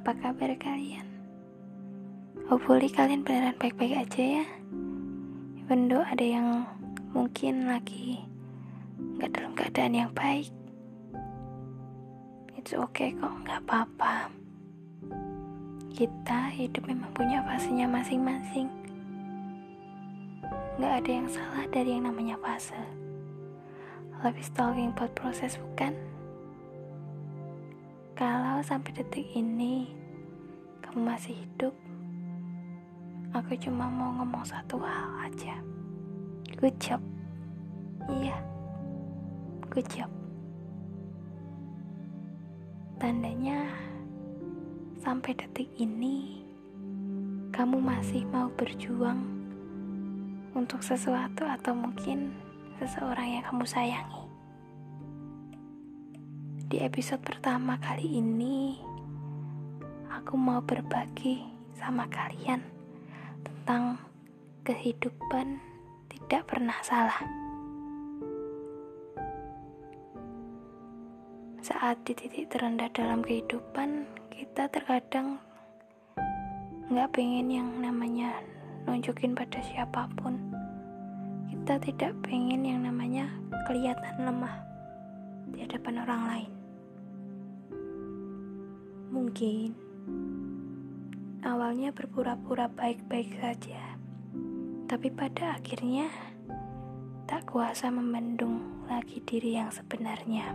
Apa kabar kalian? Hopefully kalian beneran baik-baik aja ya Even though ada yang mungkin lagi nggak dalam keadaan yang baik It's okay kok, nggak apa-apa Kita hidup memang punya fasenya masing-masing Nggak ada yang salah dari yang namanya fase Love is talking about proses bukan? Kalau sampai detik ini kamu masih hidup, aku cuma mau ngomong satu hal aja. Good job. Iya, good job. Tandanya sampai detik ini kamu masih mau berjuang untuk sesuatu atau mungkin seseorang yang kamu sayangi. Di episode pertama kali ini, aku mau berbagi sama kalian tentang kehidupan tidak pernah salah. Saat di titik terendah dalam kehidupan, kita terkadang nggak pengen yang namanya nunjukin pada siapa pun. Kita tidak pengen yang namanya kelihatan lemah di hadapan orang lain. Mungkin awalnya berpura-pura baik-baik saja, tapi pada akhirnya tak kuasa membendung lagi diri yang sebenarnya.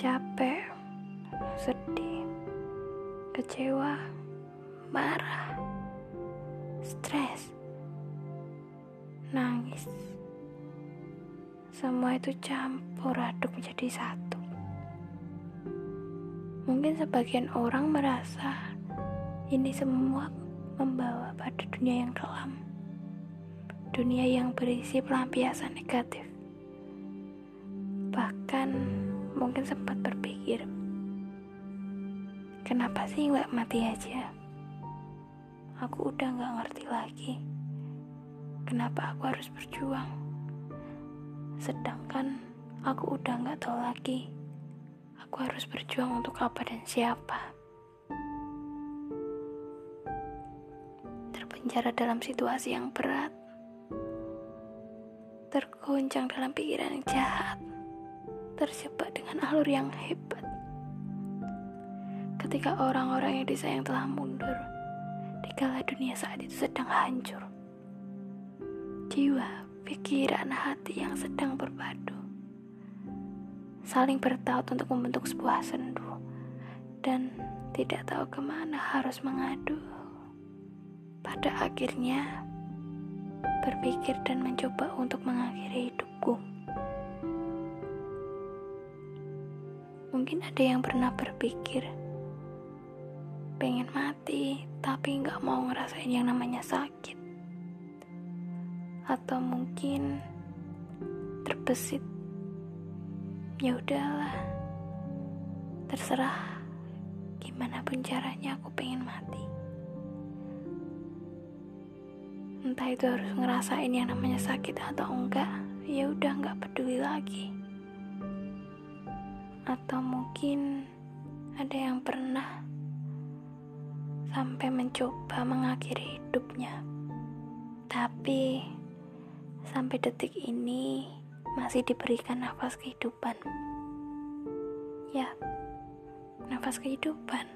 Capek, sedih, kecewa, marah, stres, nangis. Semua itu campur aduk menjadi satu. Mungkin sebagian orang merasa ini semua membawa pada dunia yang kelam. Dunia yang berisi pelampiasan negatif. Bahkan mungkin sempat berpikir, kenapa sih nggak mati aja? Aku udah nggak ngerti lagi. Kenapa aku harus berjuang? Sedangkan aku udah nggak tahu lagi Aku harus berjuang untuk apa dan siapa. Terpenjara dalam situasi yang berat. Tergoncang dalam pikiran yang jahat. Terjebak dengan alur yang hebat. Ketika orang-orang yang disayang telah mundur, dikala dunia saat itu sedang hancur. Jiwa, pikiran, hati yang sedang berpadu saling bertaut untuk membentuk sebuah sendu dan tidak tahu ke mana harus mengadu. Pada akhirnya berpikir dan mencoba untuk mengakhiri hidupku. Mungkin ada yang pernah berpikir pengen mati tapi nggak mau ngerasain yang namanya sakit atau mungkin terbesit ya udahlah. Terserah gimana pun caranya aku pengen mati. Entah itu harus ngerasain yang namanya sakit atau enggak ya udah nggak peduli lagi. Atau mungkin ada yang pernah sampai mencoba mengakhiri hidupnya. Tapi sampai detik ini masih diberikan nafas kehidupan. Ya, nafas kehidupan.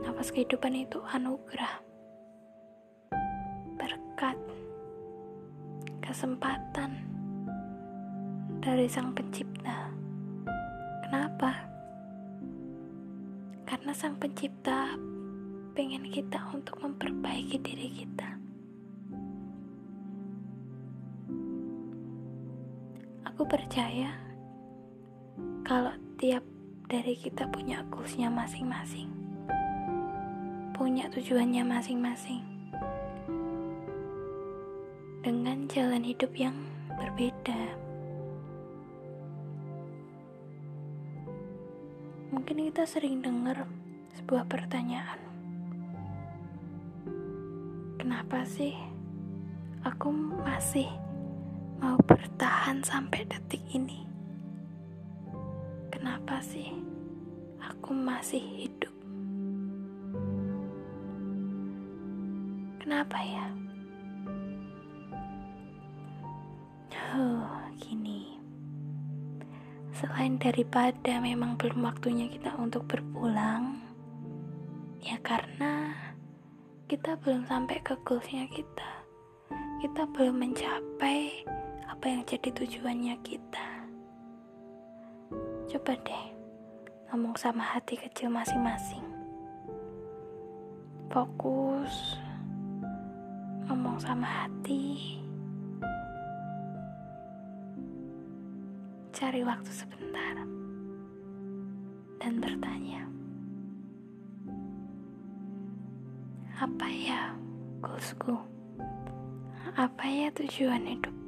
Nafas kehidupan itu anugerah, berkat, kesempatan dari Sang Pencipta. Kenapa? Karena Sang Pencipta pengen kita untuk memperbaiki diri kita. Percaya kalau tiap dari kita punya goalsnya masing-masing, punya tujuannya masing-masing, dengan jalan hidup yang berbeda. Mungkin kita sering dengar sebuah pertanyaan. Kenapa sih aku masih mau bertahan sampai detik ini. kenapa sih aku masih hidup? Kenapa ya? Oh, gini. Selain daripada memang belum waktunya kita untuk berpulang, ya karena kita belum sampai ke goalsnya kita. Kita belum mencapai apa yang jadi tujuannya kita. Coba deh ngomong sama hati kecil masing-masing. Fokus ngomong sama hati. Cari waktu sebentar dan bertanya. Apa ya goalsku? Apa ya tujuan hidup?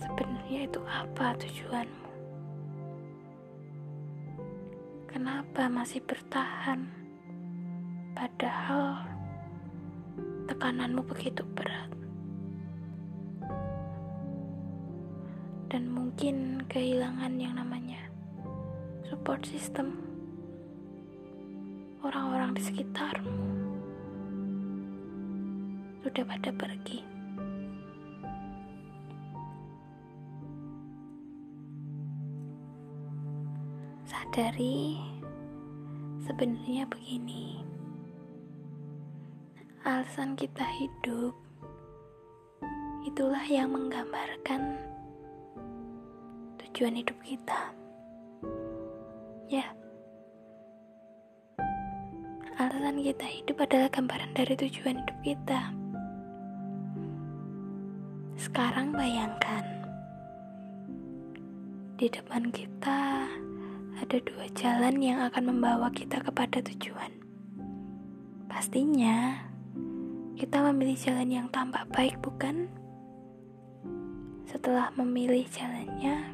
Sebenarnya itu apa tujuanmu? Kenapa masih bertahan? Padahal tekananmu begitu berat. dan mungkin kehilangan yang namanya support system orang-orang di sekitarmu sudah pada pergi sadari sebenarnya begini alasan kita hidup itulah yang menggambarkan tujuan hidup kita. Ya, alasan kita hidup adalah gambaran dari tujuan hidup kita. Sekarang bayangkan, di depan kita ada dua jalan yang akan membawa kita kepada tujuan. Pastinya, kita memilih jalan yang tampak baik, bukan? Setelah memilih jalannya,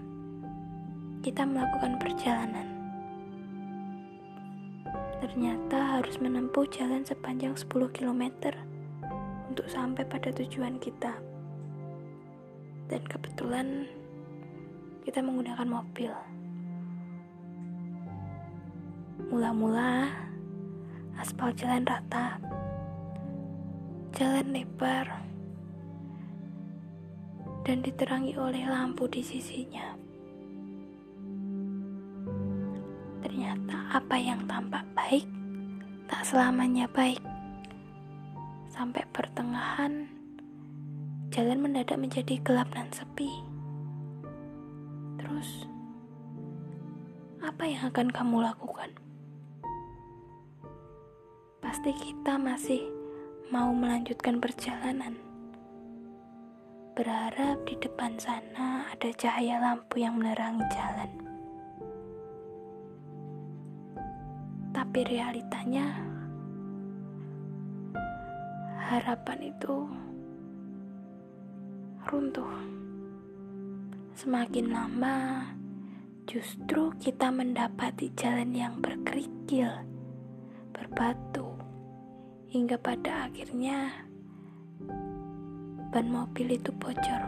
kita melakukan perjalanan. Ternyata harus menempuh jalan sepanjang 10 km untuk sampai pada tujuan kita. Dan kebetulan kita menggunakan mobil. Mula-mula aspal jalan rata, jalan lebar, dan diterangi oleh lampu di sisinya. Ternyata apa yang tampak baik tak selamanya baik. Sampai pertengahan, jalan mendadak menjadi gelap dan sepi. Terus, apa yang akan kamu lakukan? Pasti kita masih mau melanjutkan perjalanan. Berharap di depan sana ada cahaya lampu yang menerangi jalan. tapi realitanya harapan itu runtuh. Semakin lama, justru kita mendapati jalan yang berkerikil, berbatu, hingga pada akhirnya ban mobil itu bocor.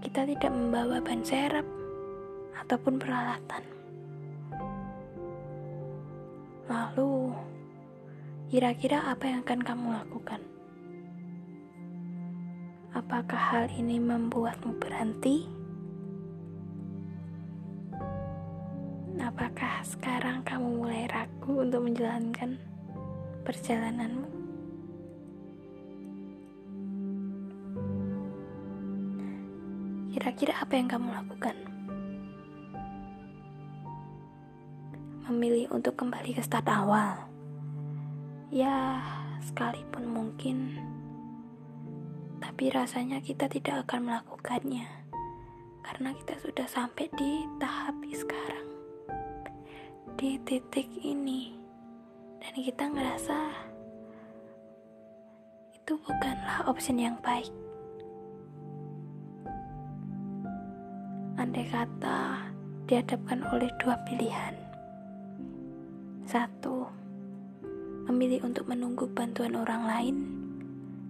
Kita tidak membawa ban serep ataupun peralatan. Lalu, kira-kira apa yang akan kamu lakukan? Apakah hal ini membuatmu berhenti? Apakah sekarang kamu mulai ragu untuk menjalankan perjalananmu? Kira-kira apa yang kamu lakukan? memilih untuk kembali ke start awal. Ya, sekalipun mungkin, tapi rasanya kita tidak akan melakukannya karena kita sudah sampai di tahap sekarang, di titik ini, dan kita ngerasa itu bukanlah opsi yang baik. Andai kata dihadapkan oleh dua pilihan, satu, memilih untuk menunggu bantuan orang lain,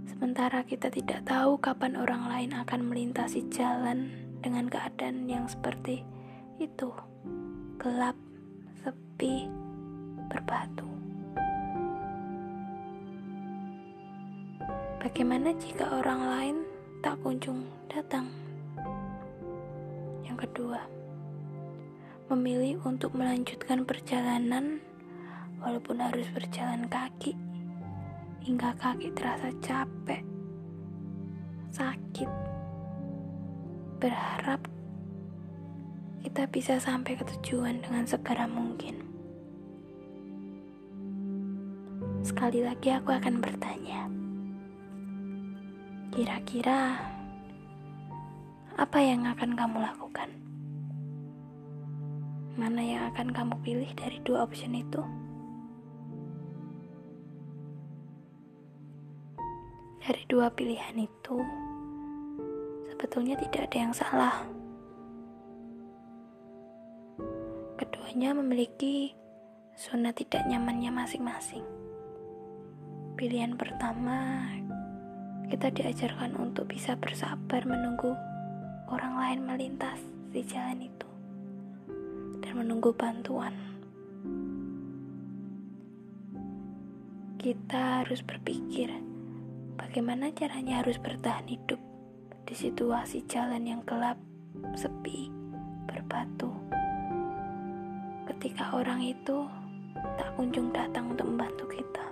sementara kita tidak tahu kapan orang lain akan melintasi jalan dengan keadaan yang seperti itu, gelap, sepi, berbatu. Bagaimana jika orang lain tak kunjung datang? Yang kedua, memilih untuk melanjutkan perjalanan walaupun harus berjalan kaki hingga kaki terasa capek, sakit. Berharap kita bisa sampai ke tujuan dengan segera mungkin. Sekali lagi aku akan bertanya. Kira-kira apa yang akan kamu lakukan? Mana yang akan kamu pilih dari dua option itu? Dari dua pilihan itu, sebetulnya tidak ada yang salah. Keduanya memiliki zona tidak nyamannya masing-masing. Pilihan pertama, kita diajarkan untuk bisa bersabar menunggu orang lain melintas di jalan itu dan menunggu bantuan. Kita harus berpikir Bagaimana caranya harus bertahan hidup di situasi jalan yang gelap, sepi, berbatu. Ketika orang itu tak kunjung datang untuk membantu kita.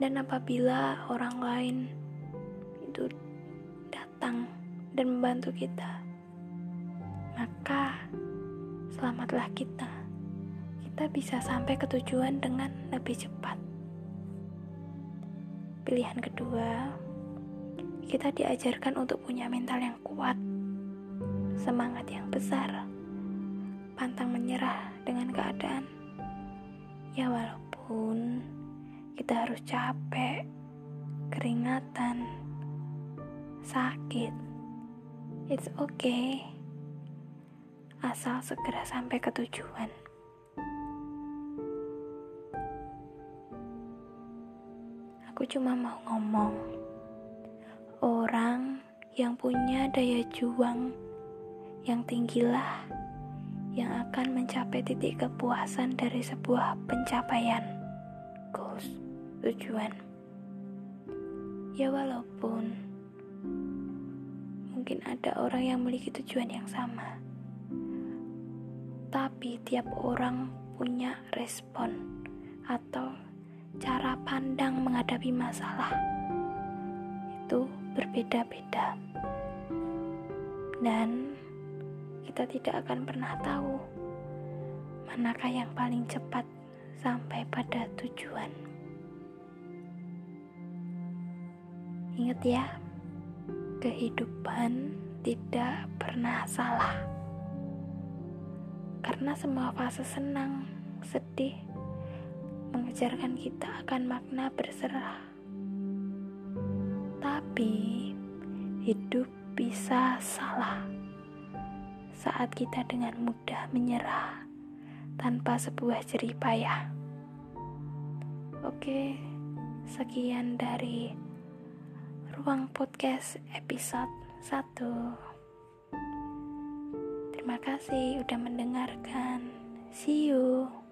Dan apabila orang lain itu datang dan membantu kita, maka selamatlah kita kita bisa sampai ke tujuan dengan lebih cepat. Pilihan kedua, kita diajarkan untuk punya mental yang kuat, semangat yang besar, pantang menyerah dengan keadaan. Ya walaupun kita harus capek, keringatan, sakit, it's okay. Asal segera sampai ke tujuan. Aku cuma mau ngomong, orang yang punya daya juang yang tinggilah yang akan mencapai titik kepuasan dari sebuah pencapaian, goals, tujuan. Ya walaupun mungkin ada orang yang memiliki tujuan yang sama, tapi tiap orang punya respon atau cara pandang menghadapi masalah. Itu berbeda-beda, dan kita tidak akan pernah tahu manakah yang paling cepat sampai pada tujuan. Ingat ya, kehidupan tidak pernah salah, karena semua fase senang, sedih, mengajarkan kita akan makna berserah. Tapi hidup bisa salah saat kita dengan mudah menyerah tanpa sebuah jerih payah. Oke, sekian dari Ruang Podcast episode 1. Terima kasih udah mendengarkan. See you.